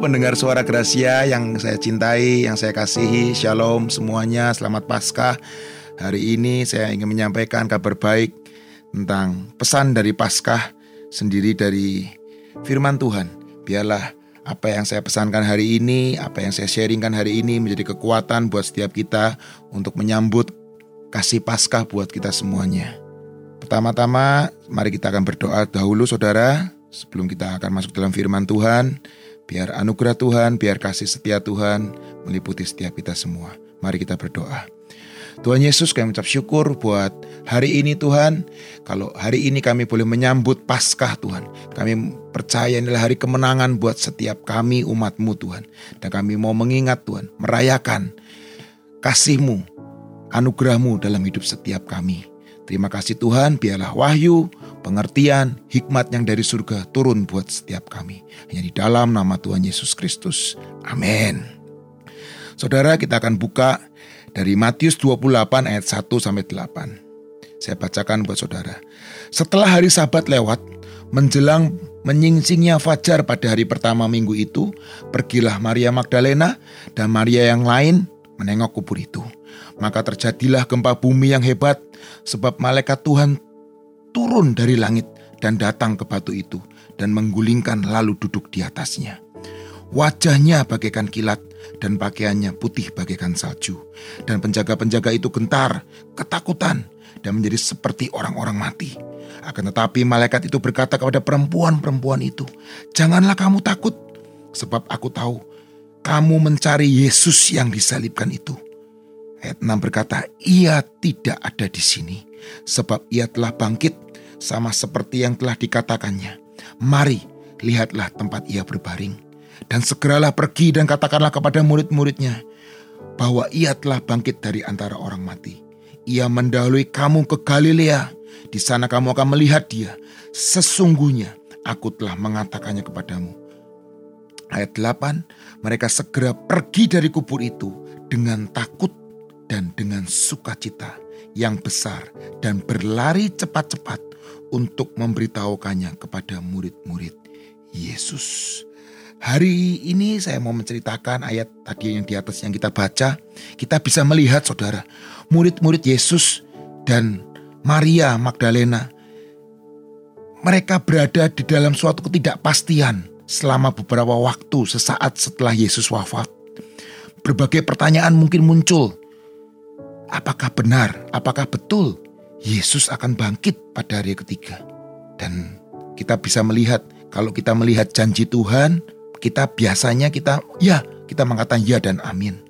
pendengar suara Gracia yang saya cintai, yang saya kasihi. Shalom semuanya, selamat Paskah. Hari ini saya ingin menyampaikan kabar baik tentang pesan dari Paskah sendiri dari firman Tuhan. Biarlah apa yang saya pesankan hari ini, apa yang saya sharingkan hari ini menjadi kekuatan buat setiap kita untuk menyambut kasih Paskah buat kita semuanya. Pertama-tama, mari kita akan berdoa dahulu saudara, sebelum kita akan masuk dalam firman Tuhan. Biar anugerah Tuhan, biar kasih setia Tuhan meliputi setiap kita semua. Mari kita berdoa. Tuhan Yesus kami ucap syukur buat hari ini Tuhan. Kalau hari ini kami boleh menyambut Paskah Tuhan. Kami percaya inilah hari kemenangan buat setiap kami umatmu Tuhan. Dan kami mau mengingat Tuhan, merayakan kasihmu, anugerahmu dalam hidup setiap kami. Terima kasih Tuhan, biarlah wahyu, pengertian, hikmat yang dari surga turun buat setiap kami. Hanya di dalam nama Tuhan Yesus Kristus. Amin. Saudara, kita akan buka dari Matius 28 ayat 1 sampai 8. Saya bacakan buat saudara. Setelah hari sabat lewat, menjelang menyingsingnya fajar pada hari pertama minggu itu, pergilah Maria Magdalena dan Maria yang lain menengok kubur itu. Maka terjadilah gempa bumi yang hebat, sebab malaikat Tuhan turun dari langit dan datang ke batu itu dan menggulingkan lalu duduk di atasnya. Wajahnya bagaikan kilat dan pakaiannya putih bagaikan salju. Dan penjaga-penjaga itu gentar, ketakutan, dan menjadi seperti orang-orang mati. Akan tetapi malaikat itu berkata kepada perempuan-perempuan itu, Janganlah kamu takut, sebab aku tahu kamu mencari Yesus yang disalibkan itu Ayat 6 berkata, ia tidak ada di sini, sebab ia telah bangkit sama seperti yang telah dikatakannya. Mari, lihatlah tempat ia berbaring. Dan segeralah pergi dan katakanlah kepada murid-muridnya, bahwa ia telah bangkit dari antara orang mati. Ia mendahului kamu ke Galilea, di sana kamu akan melihat dia. Sesungguhnya aku telah mengatakannya kepadamu. Ayat 8, mereka segera pergi dari kubur itu dengan takut dan dengan sukacita yang besar dan berlari cepat-cepat untuk memberitahukannya kepada murid-murid Yesus. Hari ini saya mau menceritakan ayat tadi yang di atas yang kita baca. Kita bisa melihat saudara, murid-murid Yesus dan Maria Magdalena. Mereka berada di dalam suatu ketidakpastian selama beberapa waktu sesaat setelah Yesus wafat. Berbagai pertanyaan mungkin muncul apakah benar, apakah betul Yesus akan bangkit pada hari ketiga. Dan kita bisa melihat, kalau kita melihat janji Tuhan, kita biasanya kita, ya, kita mengatakan ya dan amin.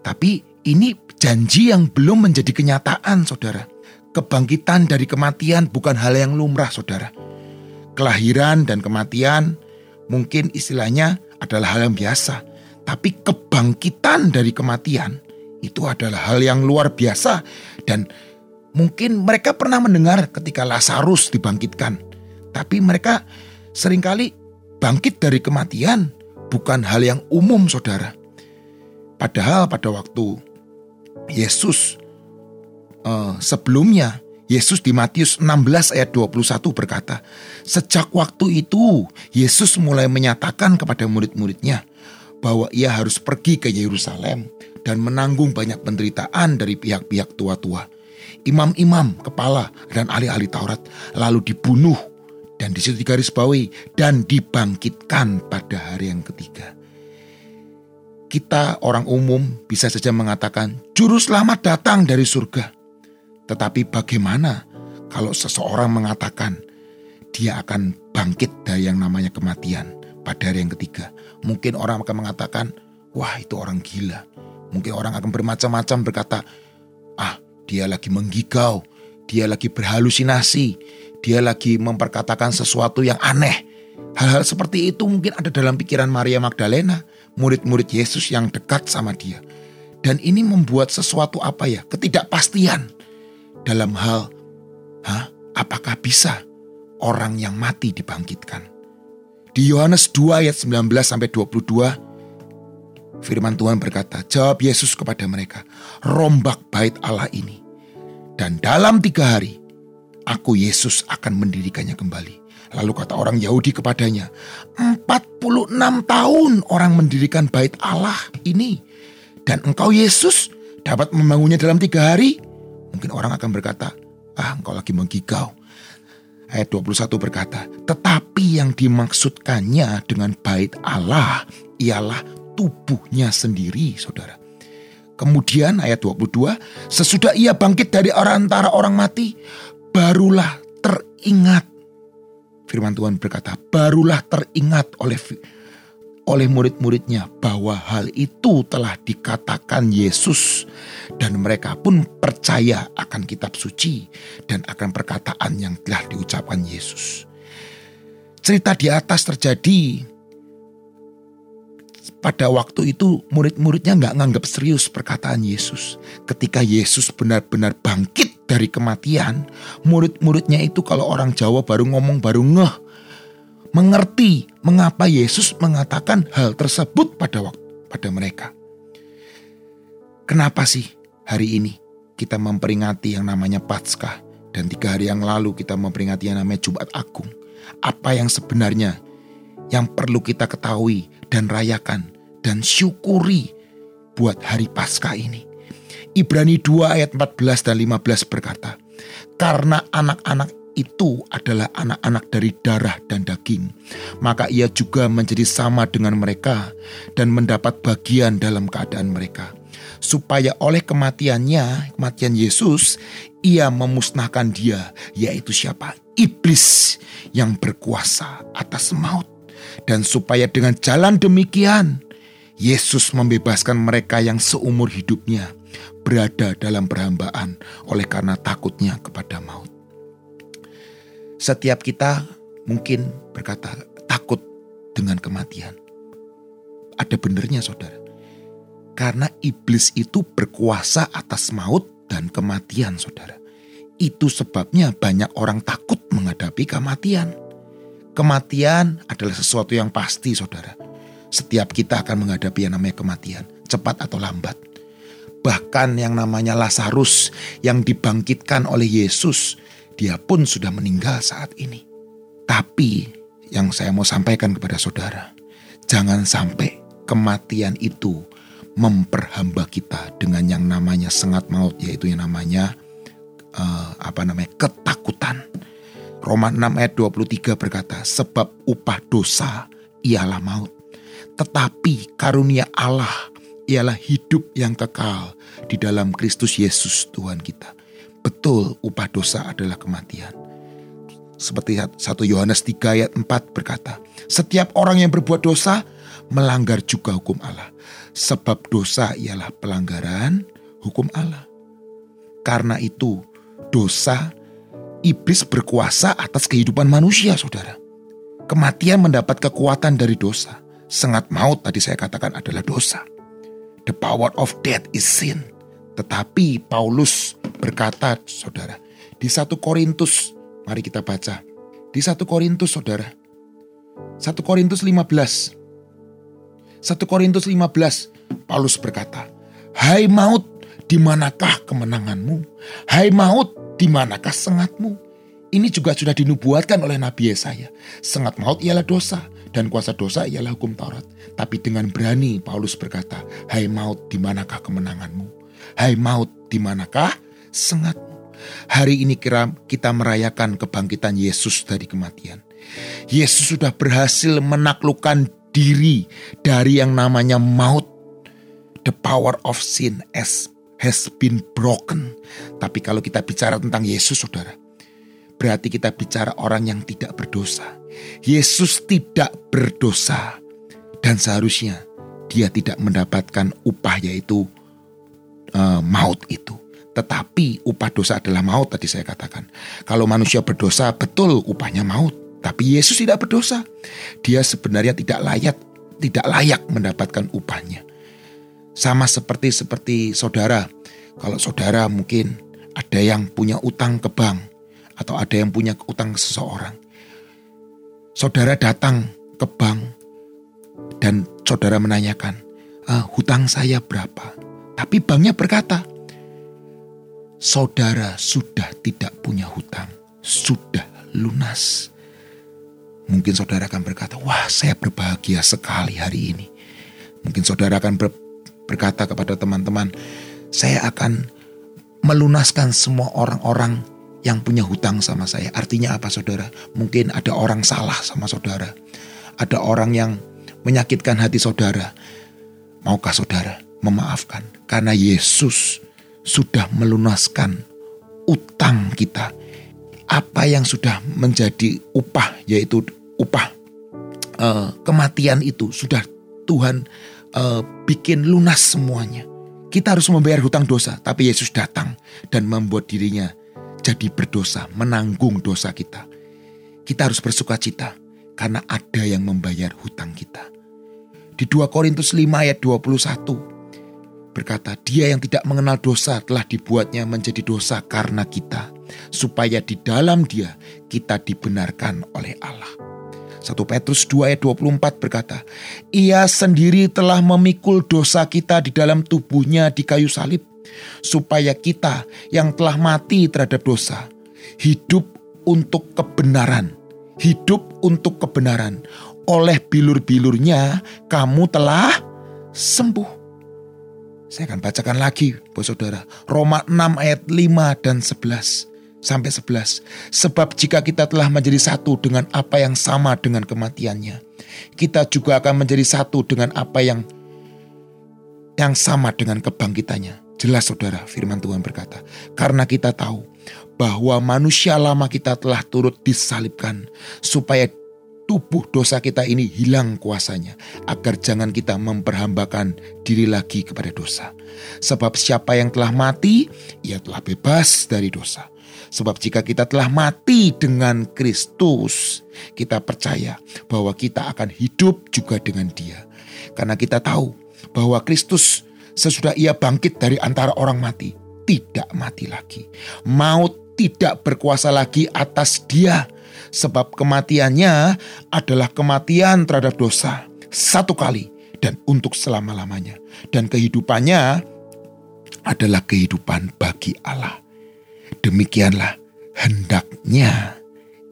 Tapi ini janji yang belum menjadi kenyataan, saudara. Kebangkitan dari kematian bukan hal yang lumrah, saudara. Kelahiran dan kematian mungkin istilahnya adalah hal yang biasa. Tapi kebangkitan dari kematian itu adalah hal yang luar biasa dan mungkin mereka pernah mendengar ketika Lazarus dibangkitkan. Tapi mereka sering kali bangkit dari kematian bukan hal yang umum saudara. Padahal pada waktu Yesus uh, sebelumnya Yesus di Matius 16 ayat 21 berkata, Sejak waktu itu Yesus mulai menyatakan kepada murid-muridnya bahwa ia harus pergi ke Yerusalem dan menanggung banyak penderitaan dari pihak-pihak tua-tua. Imam-imam, kepala, dan ahli-ahli Taurat lalu dibunuh dan di situ digaris bawahi dan dibangkitkan pada hari yang ketiga. Kita orang umum bisa saja mengatakan juru selamat datang dari surga. Tetapi bagaimana kalau seseorang mengatakan dia akan bangkit dari yang namanya kematian pada hari yang ketiga? Mungkin orang akan mengatakan, wah itu orang gila. Mungkin orang akan bermacam-macam berkata, ah dia lagi menggigau, dia lagi berhalusinasi, dia lagi memperkatakan sesuatu yang aneh. Hal-hal seperti itu mungkin ada dalam pikiran Maria Magdalena, murid-murid Yesus yang dekat sama dia. Dan ini membuat sesuatu apa ya, ketidakpastian dalam hal, Hah, apakah bisa orang yang mati dibangkitkan? Di Yohanes 2 ayat 19 sampai 22 Firman Tuhan berkata, jawab Yesus kepada mereka, rombak bait Allah ini. Dan dalam tiga hari, aku Yesus akan mendirikannya kembali. Lalu kata orang Yahudi kepadanya, 46 tahun orang mendirikan bait Allah ini. Dan engkau Yesus dapat membangunnya dalam tiga hari. Mungkin orang akan berkata, ah engkau lagi menggigau. Ayat 21 berkata, tetapi yang dimaksudkannya dengan bait Allah ialah tubuhnya sendiri, saudara. Kemudian ayat 22, sesudah ia bangkit dari orang antara orang mati, barulah teringat Firman Tuhan berkata, barulah teringat oleh oleh murid-muridnya bahwa hal itu telah dikatakan Yesus dan mereka pun percaya akan kitab suci dan akan perkataan yang telah diucapkan Yesus. Cerita di atas terjadi pada waktu itu murid-muridnya nggak nganggap serius perkataan Yesus. Ketika Yesus benar-benar bangkit dari kematian, murid-muridnya itu kalau orang Jawa baru ngomong baru ngeh, mengerti mengapa Yesus mengatakan hal tersebut pada waktu pada mereka. Kenapa sih hari ini kita memperingati yang namanya Paskah dan tiga hari yang lalu kita memperingati yang namanya Jumat Agung? Apa yang sebenarnya yang perlu kita ketahui dan rayakan dan syukuri buat hari Paskah ini? Ibrani 2 ayat 14 dan 15 berkata, Karena anak-anak itu adalah anak-anak dari darah dan daging, maka ia juga menjadi sama dengan mereka dan mendapat bagian dalam keadaan mereka. Supaya oleh kematiannya, kematian Yesus, ia memusnahkan dia, yaitu siapa? Iblis yang berkuasa atas maut. Dan supaya dengan jalan demikian, Yesus membebaskan mereka yang seumur hidupnya berada dalam perhambaan oleh karena takutnya kepada maut. Setiap kita mungkin berkata takut dengan kematian. Ada benernya saudara. Karena iblis itu berkuasa atas maut dan kematian saudara. Itu sebabnya banyak orang takut menghadapi kematian. Kematian adalah sesuatu yang pasti saudara. Setiap kita akan menghadapi yang namanya kematian, cepat atau lambat Bahkan yang namanya Lazarus yang dibangkitkan oleh Yesus, dia pun sudah meninggal saat ini. Tapi yang saya mau sampaikan kepada saudara, jangan sampai kematian itu memperhamba kita dengan yang namanya sengat maut yaitu yang namanya uh, apa namanya ketakutan. Roma 6 ayat 23 berkata, sebab upah dosa ialah maut. Tetapi karunia Allah ialah hidup yang kekal di dalam Kristus Yesus Tuhan kita. Betul upah dosa adalah kematian. Seperti 1 Yohanes 3 ayat 4 berkata, setiap orang yang berbuat dosa melanggar juga hukum Allah. Sebab dosa ialah pelanggaran hukum Allah. Karena itu dosa iblis berkuasa atas kehidupan manusia saudara. Kematian mendapat kekuatan dari dosa. Sengat maut tadi saya katakan adalah dosa. The power of death is sin. Tetapi Paulus berkata, saudara, di satu Korintus, mari kita baca. Di satu Korintus, saudara. satu Korintus 15. satu Korintus 15, Paulus berkata, Hai maut, di manakah kemenanganmu? Hai maut, di manakah sengatmu? Ini juga sudah dinubuatkan oleh Nabi Yesaya. Sengat maut ialah dosa dan kuasa dosa ialah hukum Taurat. Tapi dengan berani Paulus berkata, Hai maut, di manakah kemenanganmu? Hai maut, di manakah sengatmu? Hari ini kira kita merayakan kebangkitan Yesus dari kematian. Yesus sudah berhasil menaklukkan diri dari yang namanya maut. The power of sin has, has been broken. Tapi kalau kita bicara tentang Yesus saudara, berarti kita bicara orang yang tidak berdosa Yesus tidak berdosa dan seharusnya dia tidak mendapatkan upah yaitu uh, maut itu. Tetapi upah dosa adalah maut tadi saya katakan. Kalau manusia berdosa betul upahnya maut. Tapi Yesus tidak berdosa. Dia sebenarnya tidak layak tidak layak mendapatkan upahnya. Sama seperti seperti saudara. Kalau saudara mungkin ada yang punya utang ke bank atau ada yang punya utang ke seseorang saudara datang ke bank dan saudara menanyakan, ah, hutang saya berapa? Tapi banknya berkata, saudara sudah tidak punya hutang, sudah lunas. Mungkin saudara akan berkata, wah saya berbahagia sekali hari ini. Mungkin saudara akan ber, berkata kepada teman-teman, saya akan melunaskan semua orang-orang yang punya hutang sama saya. Artinya apa saudara? Mungkin ada orang salah sama saudara. Ada orang yang menyakitkan hati saudara. Maukah saudara memaafkan? Karena Yesus sudah melunaskan utang kita. Apa yang sudah menjadi upah yaitu upah uh, kematian itu sudah Tuhan uh, bikin lunas semuanya. Kita harus membayar hutang dosa, tapi Yesus datang dan membuat dirinya jadi berdosa, menanggung dosa kita. Kita harus bersuka cita karena ada yang membayar hutang kita. Di 2 Korintus 5 ayat 21 berkata, dia yang tidak mengenal dosa telah dibuatnya menjadi dosa karena kita, supaya di dalam dia kita dibenarkan oleh Allah. 1 Petrus 2 ayat 24 berkata, Ia sendiri telah memikul dosa kita di dalam tubuhnya di kayu salib, supaya kita yang telah mati terhadap dosa, hidup untuk kebenaran. Hidup untuk kebenaran. Oleh bilur-bilurnya kamu telah sembuh. Saya akan bacakan lagi, Bos Saudara. Roma 6 ayat 5 dan 11 sampai 11. Sebab jika kita telah menjadi satu dengan apa yang sama dengan kematiannya, kita juga akan menjadi satu dengan apa yang yang sama dengan kebangkitannya. Jelas saudara, firman Tuhan berkata, karena kita tahu bahwa manusia lama kita telah turut disalibkan supaya tubuh dosa kita ini hilang kuasanya, agar jangan kita memperhambakan diri lagi kepada dosa. Sebab siapa yang telah mati, ia telah bebas dari dosa. Sebab jika kita telah mati dengan Kristus, kita percaya bahwa kita akan hidup juga dengan dia. Karena kita tahu bahwa Kristus sesudah ia bangkit dari antara orang mati, tidak mati lagi. Maut tidak berkuasa lagi atas dia. Sebab kematiannya adalah kematian terhadap dosa. Satu kali dan untuk selama-lamanya. Dan kehidupannya adalah kehidupan bagi Allah. Demikianlah hendaknya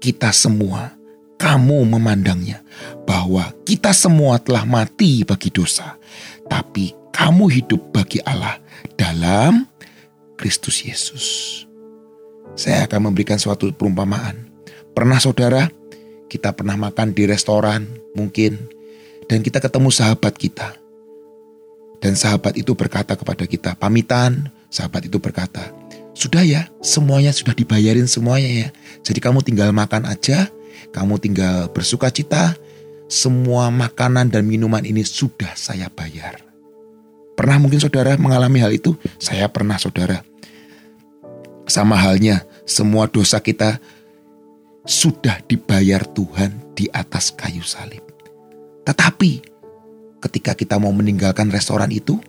kita semua, kamu memandangnya bahwa kita semua telah mati bagi dosa, tapi kamu hidup bagi Allah dalam Kristus Yesus. Saya akan memberikan suatu perumpamaan. Pernah saudara, kita pernah makan di restoran mungkin, dan kita ketemu sahabat kita. Dan sahabat itu berkata kepada kita, pamitan, sahabat itu berkata, sudah ya, semuanya sudah dibayarin semuanya ya. Jadi kamu tinggal makan aja, kamu tinggal bersuka cita, semua makanan dan minuman ini sudah saya bayar. Pernah mungkin saudara mengalami hal itu? Saya pernah saudara. Sama halnya, semua dosa kita sudah dibayar Tuhan di atas kayu salib. Tetapi ketika kita mau meninggalkan restoran itu,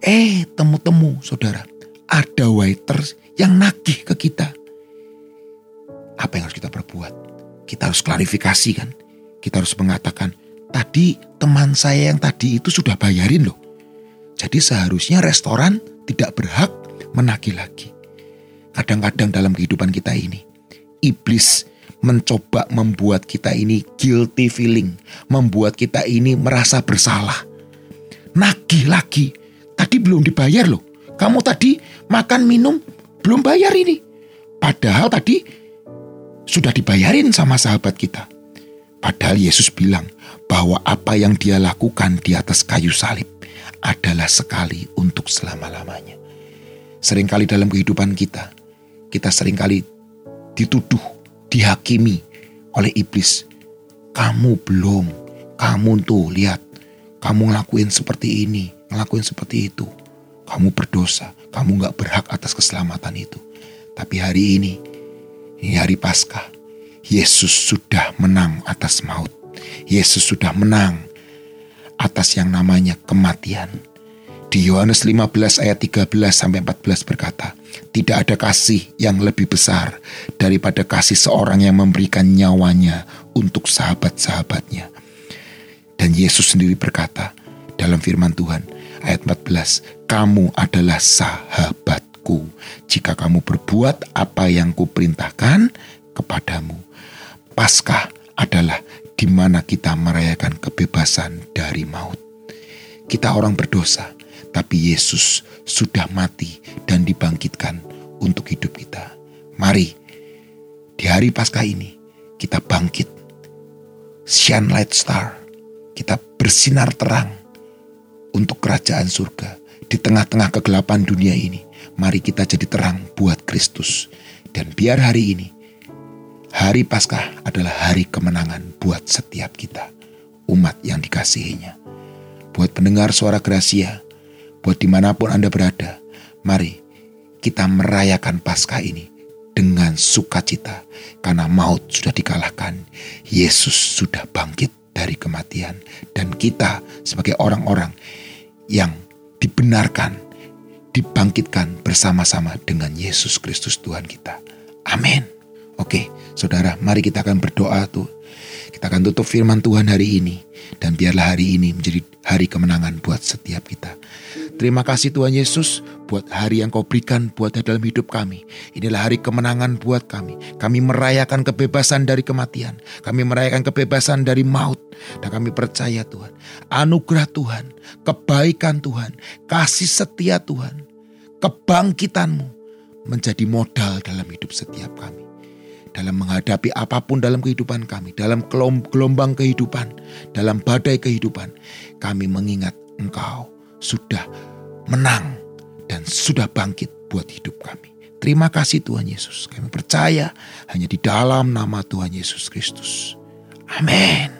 eh temu-temu saudara, ada waiters yang nagih ke kita. Apa yang harus kita perbuat? Kita harus klarifikasi kan. Kita harus mengatakan, tadi teman saya yang tadi itu sudah bayarin loh. Jadi seharusnya restoran tidak berhak menagih lagi. Kadang-kadang dalam kehidupan kita ini, iblis mencoba membuat kita ini guilty feeling, membuat kita ini merasa bersalah. Nagih lagi, tadi belum dibayar loh. Kamu tadi makan minum belum bayar ini. Padahal tadi sudah dibayarin sama sahabat kita. Padahal Yesus bilang bahwa apa yang dia lakukan di atas kayu salib adalah sekali untuk selama-lamanya. Seringkali dalam kehidupan kita, kita sering kali dituduh, dihakimi oleh iblis. Kamu belum, kamu tuh lihat, kamu ngelakuin seperti ini, ngelakuin seperti itu kamu berdosa, kamu gak berhak atas keselamatan itu. Tapi hari ini, ini hari Paskah, Yesus sudah menang atas maut. Yesus sudah menang atas yang namanya kematian. Di Yohanes 15 ayat 13 sampai 14 berkata, tidak ada kasih yang lebih besar daripada kasih seorang yang memberikan nyawanya untuk sahabat-sahabatnya. Dan Yesus sendiri berkata dalam firman Tuhan, ayat 14, kamu adalah sahabatku jika kamu berbuat apa yang kuperintahkan kepadamu. Paskah adalah di mana kita merayakan kebebasan dari maut. Kita orang berdosa, tapi Yesus sudah mati dan dibangkitkan untuk hidup kita. Mari di hari Paskah ini kita bangkit. Shine light star. Kita bersinar terang untuk kerajaan surga di tengah-tengah kegelapan dunia ini. Mari kita jadi terang buat Kristus. Dan biar hari ini Hari Paskah adalah hari kemenangan buat setiap kita, umat yang dikasihinya. Buat pendengar suara Gracia, buat di mana pun Anda berada, mari kita merayakan Paskah ini dengan sukacita karena maut sudah dikalahkan. Yesus sudah bangkit dari kematian dan kita sebagai orang-orang yang dibenarkan dibangkitkan bersama-sama dengan Yesus Kristus Tuhan kita. Amin. Oke, saudara, mari kita akan berdoa tuh. Kita akan tutup firman Tuhan hari ini. Dan biarlah hari ini menjadi hari kemenangan buat setiap kita. Terima kasih Tuhan Yesus buat hari yang kau berikan buat dalam hidup kami. Inilah hari kemenangan buat kami. Kami merayakan kebebasan dari kematian. Kami merayakan kebebasan dari maut. Dan kami percaya Tuhan. Anugerah Tuhan, kebaikan Tuhan, kasih setia Tuhan, kebangkitanmu menjadi modal dalam hidup setiap kami dalam menghadapi apa pun dalam kehidupan kami, dalam gelombang kehidupan, dalam badai kehidupan, kami mengingat Engkau sudah menang dan sudah bangkit buat hidup kami. Terima kasih Tuhan Yesus. Kami percaya hanya di dalam nama Tuhan Yesus Kristus. Amin.